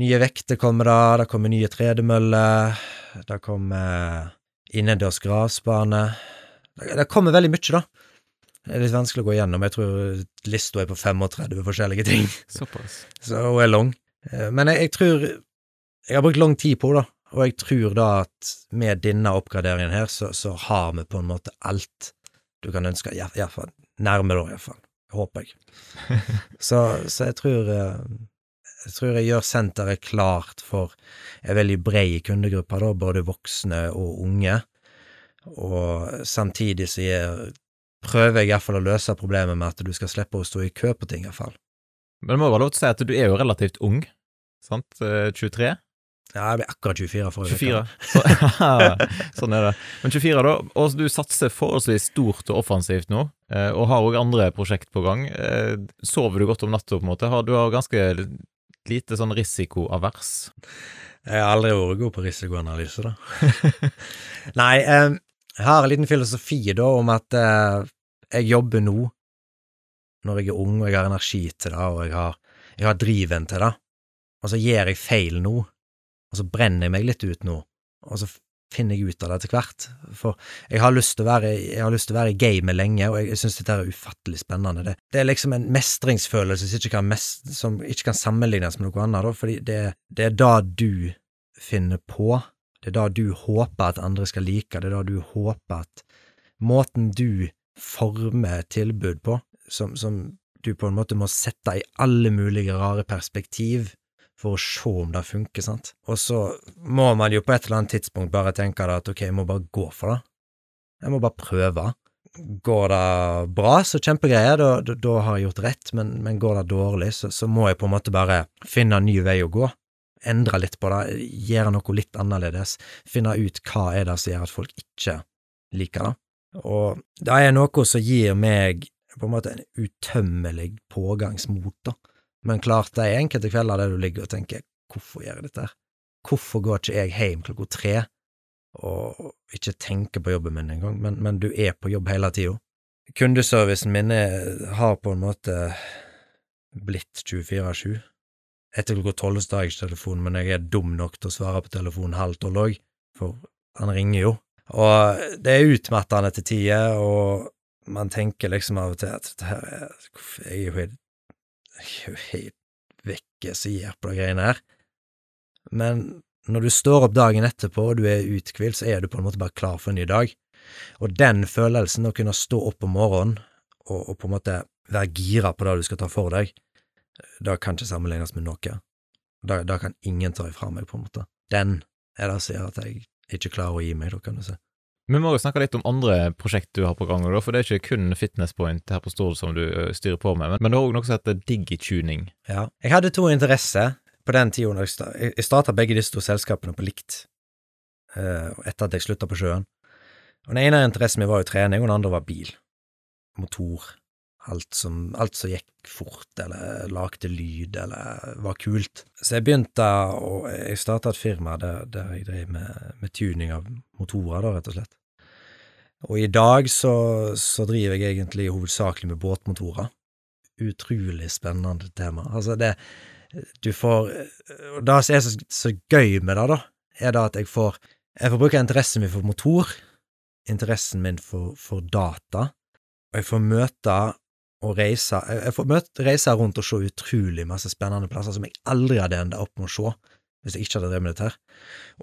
nye vekter kommer da, det kommer nye tredemøller, det kommer innendørs grasbane. Det, kommer veldig mye, da. Det er litt vanskelig å gå gjennom. Jeg tror lista er på 35 forskjellige ting. Såpass. Så hun er lang. Eh, Men jeg, jeg tror Jeg har brukt lang tid på det, og jeg tror da at med denne oppgraderingen her, så, så har vi på en måte alt du kan ønske. Iallfall nærme, da, iallfall. Håper jeg. Så, så jeg tror eh, Jeg tror jeg gjør senteret klart for en veldig brei kundegruppe, da, både voksne og unge. Og samtidig så jeg, prøver jeg iallfall å løse problemet med at du skal slippe å stå i kø på ting, iallfall. Men det må være lov til å si at du er jo relativt ung, sant? Eh, 23? Ja, jeg ble akkurat 24 forrige 24. Så, sånn er det. Men 24, da. Og du satser forholdsvis stort og offensivt nå, eh, og har òg andre prosjekt på gang. Eh, Sover du godt om natta, på en måte? Du har ganske lite sånn risikoavers. Jeg har aldri vært god på risikoanalyse, da. Nei, jeg har en liten filosofi da om at eh, jeg jobber nå, når jeg er ung og jeg har energi til det, og jeg har, jeg har driven til det, og så gjør jeg feil nå, og så brenner jeg meg litt ut nå, og så finner jeg ut av det etter hvert. For jeg har lyst til å være, i gamet lenge, og jeg, syns dette er ufattelig spennende. Det, det er liksom en mestringsfølelse som ikke, kan mest, som ikke kan sammenlignes med noe annet, da, fordi det, det er da du finner på, det er da du håper at andre skal like, det er da du håper at måten du former tilbud på, som, som du på en måte må sette i alle mulige rare perspektiv for å se om det funker, sant. Og så må man jo på et eller annet tidspunkt bare tenke at ok, jeg må bare gå for det. Jeg må bare prøve. Går det bra, så kjempegreier, da, da, da har jeg gjort rett, men, men går det dårlig, så, så må jeg på en måte bare finne en ny vei å gå. Endre litt på det, gjøre noe litt annerledes, finne ut hva er det som gjør at folk ikke liker det. Og det er noe som gir meg på en måte en utømmelig pågangsmot, da. Men klart, det er enkelte kvelder der du ligger og tenker hvorfor gjør jeg dette her? Hvorfor går ikke jeg hjem klokka tre og ikke tenker på jobben min engang, men, men du er på jobb hele tida? Kundeservicen min er, har på en måte blitt 24-7. Etter klokka tolv tar jeg ikke telefonen, men jeg er dum nok til å svare på telefonen halv tolv òg, for han ringer jo. Og det er utmattende til tider, og man tenker liksom av og til at dette her er Jeg er jo helt, helt vekke som gir på de greiene her. Men når du står opp dagen etterpå og du er uthvilt, så er du på en måte bare klar for en ny dag. Og den følelsen, å kunne stå opp om morgenen og, og på en måte være gira på det du skal ta for deg, det kan ikke sammenlignes med noe. Det kan ingen ta ifra meg, på en måte. Den er det som gjør at jeg ikke klarer å gi meg, da, kan du si. Vi må jo snakke litt om andre prosjekt du har på gang, for det er ikke kun Fitness Point her på Stord som du styrer på med, men- det har òg noe som heter digituning. Ja. Jeg hadde to interesser på den tida. da Jeg sta- starta begge disse to selskapene på likt, etter at jeg slutta på sjøen. Og Den ene interessen min var jo trening, og den andre var bil. Motor. Alt som, alt som gikk fort, eller lagde lyd, eller var kult. Så jeg begynte å Jeg starta et firma der, der jeg drev med, med tuning av motorer, da, rett og slett. Og i dag så, så driver jeg egentlig hovedsakelig med båtmotorer. Utrolig spennende tema. Altså, det Du får Og det som er så, så gøy med det, da, er da at jeg får Jeg får bruke interessen min for motor, interessen min for, for data, og jeg får møte og reise Jeg får møte, reise rundt og se utrolig masse spennende plasser som jeg aldri hadde enda opp med å se hvis jeg ikke hadde drevet med dette her.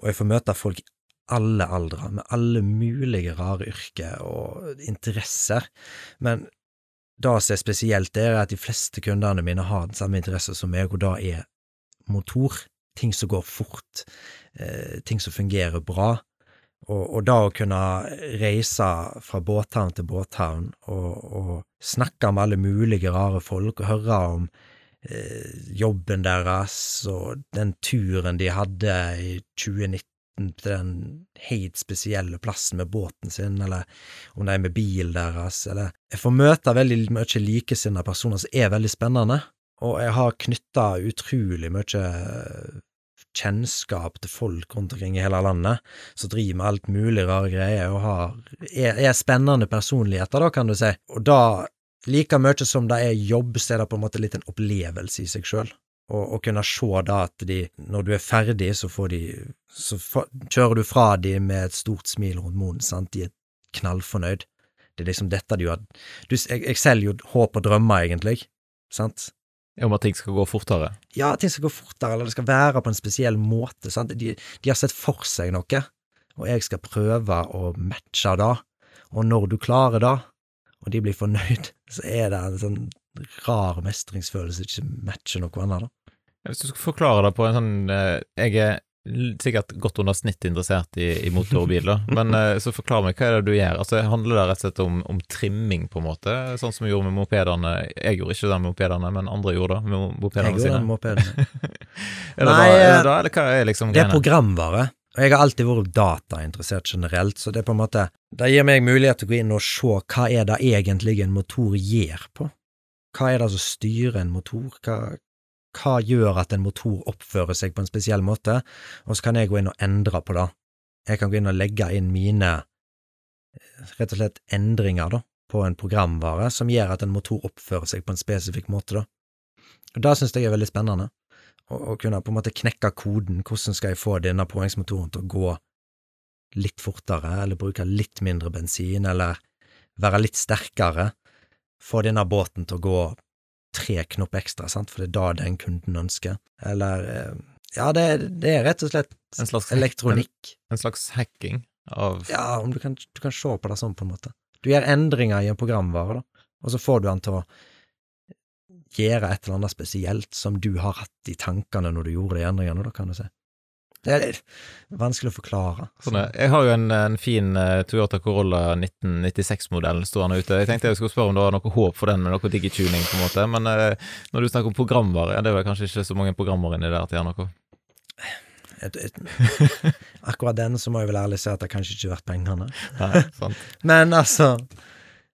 Og jeg får møte folk i alle aldre, med alle mulige rare yrker og interesser. Men det som er spesielt, er at de fleste kundene mine har den samme interesse som meg, og det er motor. Ting som går fort, eh, ting som fungerer bra. Og, og da å kunne reise fra båthavn til båthavn og, og snakke med alle mulige rare folk og høre om eh, jobben deres og den turen de hadde i 2019 til den helt spesielle plassen med båten sin, eller om det er med bilen deres, eller Jeg får møte veldig mye likesinnede personer som er veldig spennende, og jeg har knytta utrolig mye kjennskap til folk rundt omkring i hele landet, som driver med alt mulig rare greier, og har, er, er spennende personligheter, da, kan du si. Og da like mye som det er jobb, så er det på en måte litt en opplevelse i seg sjøl. Og, og kunne se da at de, når du er ferdig, så får de Så for, kjører du fra de med et stort smil rundt munnen, sant, de er knallfornøyd. Det er liksom dette de har du, jeg, jeg selger jo håp og drømmer, egentlig, sant? Om at ting skal gå fortere. Ja, ting skal gå fortere, eller det skal være på en spesiell måte, sant? De, de har sett for seg noe, og jeg skal prøve å matche det, og når du klarer det, og de blir fornøyd, så er det en sånn rar mestringsfølelse som ikke matcher noe annet, da. Hvis du skal forklare det på en sånn eh, Jeg er sikkert godt under snittet interessert i, i motor og bil, da, men eh, så forklar meg hva er det du gjør. Altså, Handler det rett og slett om, om trimming, på en måte, sånn som vi gjorde med mopedene? Jeg gjorde ikke det med mopedene, men andre gjorde det med mopedene sine. Jeg gjorde Er det, Nei, da, er eh, det da, eller hva er liksom Det er programvare, og jeg har alltid vært datainteressert generelt, så det er på en måte Det gir meg mulighet til å gå inn og se hva er det egentlig en motor gjør på. Hva er det som styrer en motor? Hva, hva gjør at en motor oppfører seg på en spesiell måte? Og så kan jeg gå inn og endre på det. Jeg kan gå inn og legge inn mine rett og slett endringer da, på en programvare som gjør at en motor oppfører seg på en spesifikk måte. da. Og Det synes jeg er veldig spennende å kunne på en måte knekke koden. Hvordan skal jeg få denne påhengsmotoren til å gå litt fortere, eller bruke litt mindre bensin, eller være litt sterkere? Få denne båten til å gå tre knopper ekstra, sant, for det er da den kunden ønsker. Eller eh, Ja, det, det er rett og slett En slags elektronikk. En, en slags hacking av Ja, om du kan, du kan se på det sånn, på en måte. Du gjør endringer i en programvare, da, og så får du den til å gjøre et eller annet spesielt som du har hatt i tankene når du gjorde de endringene, da, kan du si. Det er vanskelig å forklare. Sånn. Jeg har jo en, en fin eh, Toyota Corolla 1996-modell stående ute. Jeg tenkte jeg skulle spørre om det var noe håp for den med noe digituning, på en måte. Men eh, når du snakker om programvare, ja, det er vel kanskje ikke så mange programmer inni der at å noe? Et, et, akkurat den så må jeg vel ærlig si at det kanskje ikke har vært pengene. Nei, sant. Men altså,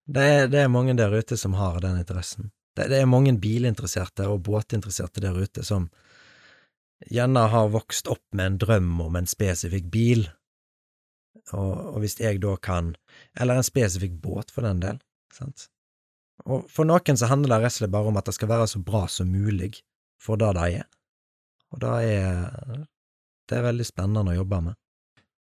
det er, det er mange der ute som har den interessen. Det, det er mange bilinteresserte og båtinteresserte der ute som gjerne har vokst opp med en drøm om en spesifikk bil, og, og hvis jeg da kan Eller en spesifikk båt, for den del, sant? Og for noen så handler det rett og slett bare om at det skal være så bra som mulig for det det er, og det er Det er veldig spennende å jobbe med.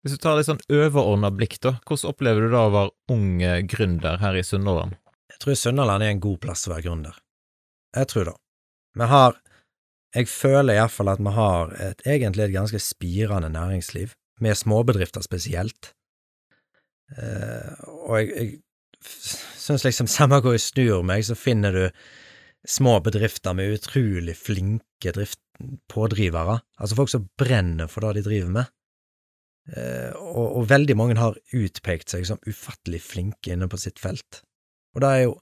Hvis du tar litt sånn overordna blikk, da, hvordan opplever du da å være ung eh, gründer her i Sunnhordland? Jeg tror Sunnhordland er en god plass å være gründer. Jeg tror det. Vi har Jeg føler iallfall at vi har et, egentlig et ganske spirende næringsliv, med småbedrifter spesielt. Eh, og jeg, jeg syns liksom samme hvor jeg snur meg, så finner du små bedrifter med utrolig flinke drift, pådrivere, altså folk som brenner for det de driver med. Eh, og, og veldig mange har utpekt seg som ufattelig flinke inne på sitt felt. Og det er jo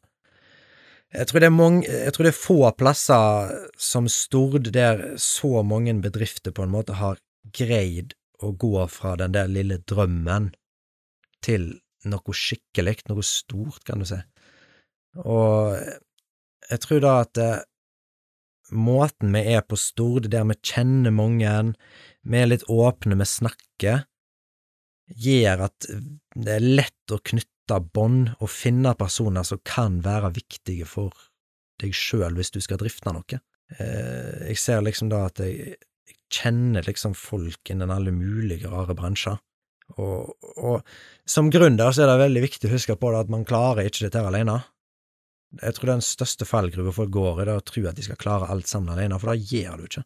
jeg tror, mange, jeg tror det er få plasser som Stord der så mange bedrifter på en måte har greid å gå fra den der lille drømmen til noe skikkelig, noe stort, kan du si. Og jeg tror da at eh, måten vi er på Stord, der vi kjenner mange, vi er litt åpne, vi snakker, gjør at det er lett å knytte bånd og finne personer som kan være viktige for deg sjøl hvis du skal drifte noe. Eh, Jeg ser liksom da at jeg, jeg kjenner liksom folk innen alle mulige rare bransjer. Og, og som gründer så er det veldig viktig å huske på det at man klarer ikke dette alene. Jeg tror den største fallgruva folk går i, det er å tro at de skal klare alt sammen alene, for det gjør du ikke.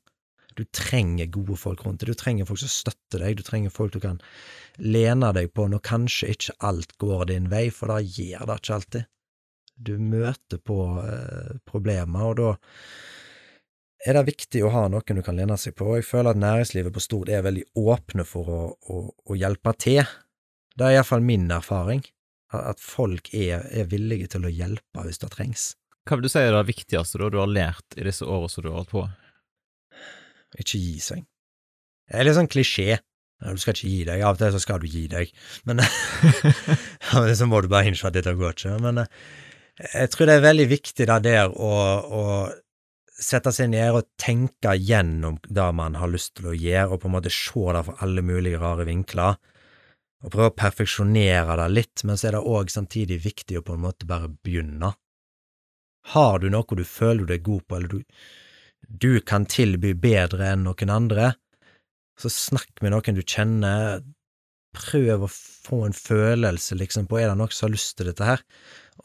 Du trenger gode folk rundt deg, du trenger folk som støtter deg, du trenger folk du kan lene deg på når kanskje ikke alt går din vei, for det gjør det ikke alltid. Du møter på eh, problemer, og da er det viktig å ha noen du kan lene seg på, jeg føler at næringslivet på Stord er veldig åpne for å, å, å hjelpe til. Det er iallfall min erfaring, at folk er, er villige til å hjelpe hvis det trengs. Hva vil du si er det viktigste da du har lært i disse årene som du har holdt på? Ikke gi seg. Det er litt sånn klisjé. Du skal ikke gi deg. Av og til så skal du gi deg, men så må du bare innse at dette går ikke. Men eh, jeg tror det er veldig viktig da der å, å sette seg ned og tenke gjennom det man har lyst til å gjøre, og på en måte se det fra alle mulige rare vinkler, og prøve å perfeksjonere det litt, men så er det òg samtidig viktig å på en måte bare begynne. Har du noe du føler du er god på, eller du, du kan tilby bedre enn noen andre, så snakk med noen du kjenner, prøv å få en følelse, liksom, på er det noen som har lyst til dette her,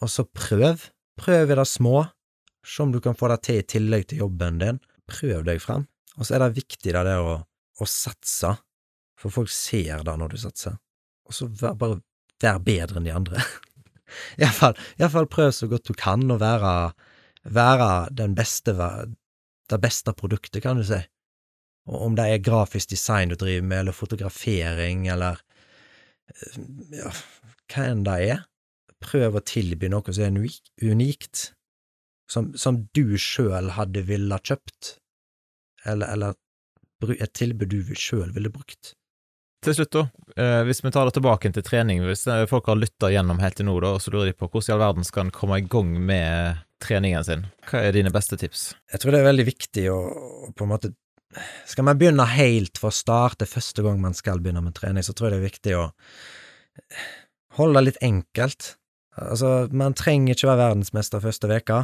og så prøv. Prøv i det små, se om du kan få det til i tillegg til jobben din, prøv deg fram. Og så er det viktig det der å, å satse, for folk ser det når du satser, og så vær, bare vær bedre enn de andre. Iallfall prøv så godt du kan å være, være den beste, det beste produktet, kan du si. Og om det er grafisk design du driver med, eller fotografering, eller ja, hva enn det er, prøv å tilby noe som er unikt, som, som du sjøl hadde ville kjøpt, eller, eller et tilbud du sjøl ville brukt. Til slutt, da, eh, hvis vi tar det tilbake til trening, hvis eh, folk har lytta gjennom helt til nå, da, og så lurer de på hvordan i all verden skal en komme i gang med treningen sin, hva er dine beste tips? Jeg tror det er veldig viktig å, på en måte Skal man begynne helt fra start, det første gang man skal begynne med trening, så tror jeg det er viktig å holde det litt enkelt. Altså, man trenger ikke være verdensmester første veka.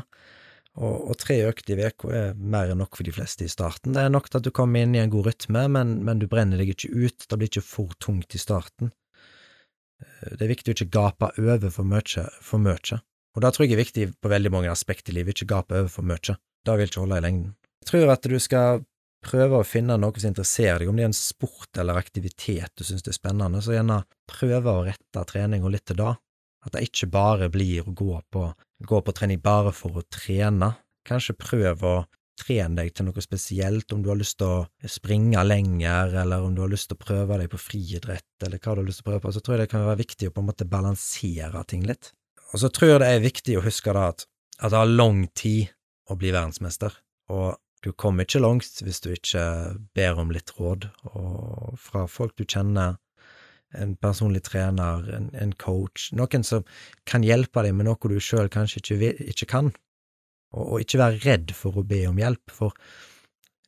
Og, og, tre økter i uka er mer enn nok for de fleste i starten. Det er nok til at du kommer inn i en god rytme, men, men du brenner deg ikke ut, det blir ikke for tungt i starten. Det er viktig å ikke gape over for mye, for mye. Og det tror jeg er viktig på veldig mange aspekter i livet, ikke gape over for mye. Det vil ikke holde i lengden. Jeg tror at du skal prøve å finne noe som interesserer deg, om det er en sport eller aktivitet du synes det er spennende, så gjerne prøve å rette treninga litt til det. At det ikke bare blir å gå på gå på trening bare for å trene. Kanskje prøv å trene deg til noe spesielt, om du har lyst til å springe lenger, eller om du har lyst til å prøve deg på friidrett, eller hva du har lyst til å prøve på, så tror jeg det kan være viktig å på en måte balansere ting litt. Og så tror jeg det er viktig å huske da at, at det har lang tid å bli verdensmester, og du kommer ikke langt hvis du ikke ber om litt råd, og fra folk du kjenner, en personlig trener, en, en, coach, noen som kan hjelpe deg med noe du sjøl kanskje ikke, ikke kan, og, og, ikke være redd for å be om hjelp, for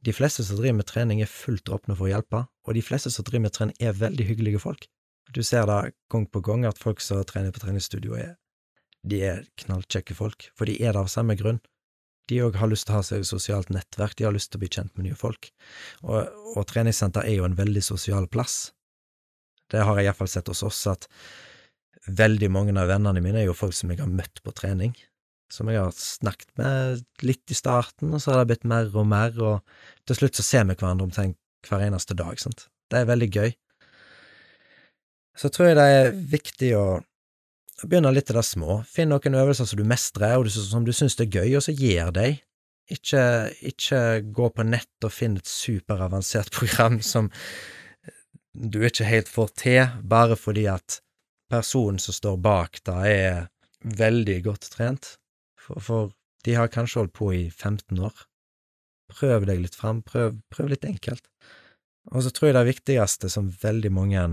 de fleste som driver med trening, er fullt åpne for å hjelpe, og de fleste som driver med trening, er veldig hyggelige folk. Du ser da gang på gang at folk som trener på treningsstudio, er, de er knallkjekke folk, for de er der av samme grunn. De òg har lyst til å ha seg et sosialt nettverk, de har lyst til å bli kjent med nye folk, og, og treningssenter er jo en veldig sosial plass, det har jeg iallfall sett hos oss, at veldig mange av vennene mine er jo folk som jeg har møtt på trening, som jeg har snakket med litt i starten, og så har det blitt mer og mer, og til slutt så ser vi hverandre omtrent hver eneste dag, sant. Det er veldig gøy. Så tror jeg det er viktig å begynne litt i det små. Finn noen øvelser som du mestrer, og som du syns er gøy, og så gjør de. Ikke, ikke gå på nett og finn et superavansert program som du ikke helt får til, bare fordi at personen som står bak da er veldig godt trent, for, for de har kanskje holdt på i 15 år. Prøv deg litt fram, prøv, prøv litt enkelt. Og så tror jeg det viktigste som veldig mange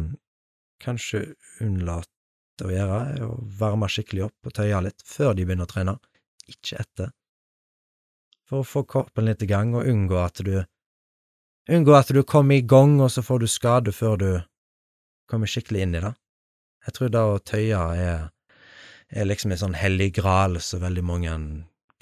kanskje unnlater å gjøre, er å varme skikkelig opp og tøye litt før de begynner å trene, ikke etter. For å få kroppen litt i gang og unngå at du Unngå at du kommer i gang, og så får du skade før du kommer skikkelig inn i det. Jeg tror det å tøye er, er liksom en sånn hellig gral som veldig mange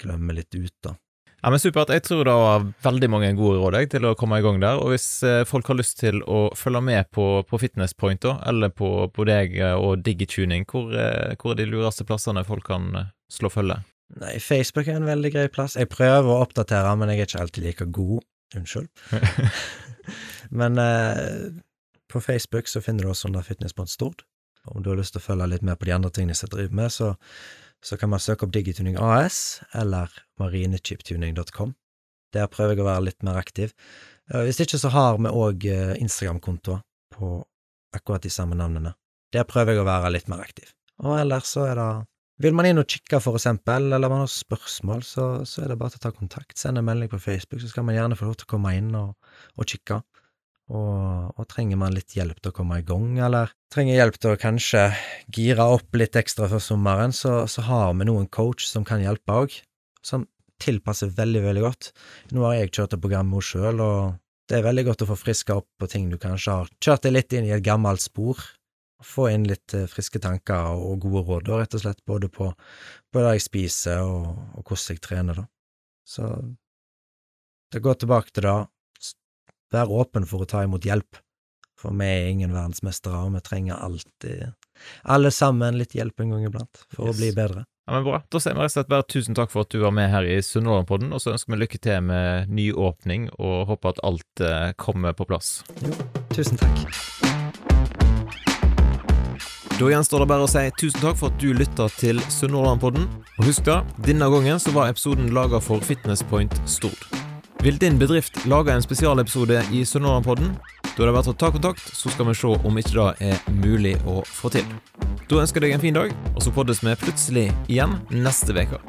glemmer litt ut, da. Ja, men Supert. Jeg tror det var veldig mange gode råd til å komme i gang der. Og hvis eh, folk har lyst til å følge med på, på Fitness Point, da, eller på, på deg eh, og Digituning, hvor, eh, hvor er de lureste plassene folk kan slå følge? Nei, Facebook er en veldig grei plass. Jeg prøver å oppdatere, men jeg er ikke alltid like god. Unnskyld. Men eh, på Facebook så finner du oss under Fitnesspod Stord. Om du har lyst til å følge litt mer på de andre tingene jeg driver med, så, så kan man søke opp Digituning AS eller marinechiptuning.com. Der prøver jeg å være litt mer aktiv. Hvis ikke så har vi òg eh, Instagram-kontoer på akkurat de samme navnene. Der prøver jeg å være litt mer aktiv. Og ellers så er det vil man inn og kikke, for eksempel, eller man har spørsmål, så, så, er det bare til å ta kontakt. Send en melding på Facebook, så skal man gjerne få lov til å komme inn og, og kikke. Og, og, trenger man litt hjelp til å komme i gang, eller trenger hjelp til å kanskje gire opp litt ekstra før sommeren, så, så har vi noen coach som kan hjelpe òg, som tilpasser veldig, veldig godt. Nå har jeg kjørt et program med henne sjøl, og det er veldig godt å få friska opp på ting du kanskje har kjørt deg litt inn i et gammelt spor, få inn litt eh, friske tanker og gode råd, da, rett og slett, både på, på det jeg spiser og, og hvordan jeg trener, da. Så det går tilbake til det, vær åpen for å ta imot hjelp, for vi er ingen verdensmestere, og vi trenger alltid, alle sammen, litt hjelp en gang iblant, for Yes. å bli bedre. Ja, men Bra. Da sier vi rett og slett bare tusen takk for at du var med her i Sunnhordlandpodden, og så ønsker vi lykke til med ny åpning, og håper at alt eh, kommer på plass. Jo, Tusen takk. Da gjenstår det bare å si tusen takk for at du lytta til Sunnhordlandpodden. Og husk da, denne gangen så var episoden laga for Fitness Point Stord. Vil din bedrift lage en spesialepisode i Sunnhordlandpodden? Da er det bare å ta kontakt, så skal vi se om ikke det er mulig å få til. Da ønsker jeg deg en fin dag, og så poddes vi plutselig igjen neste uke.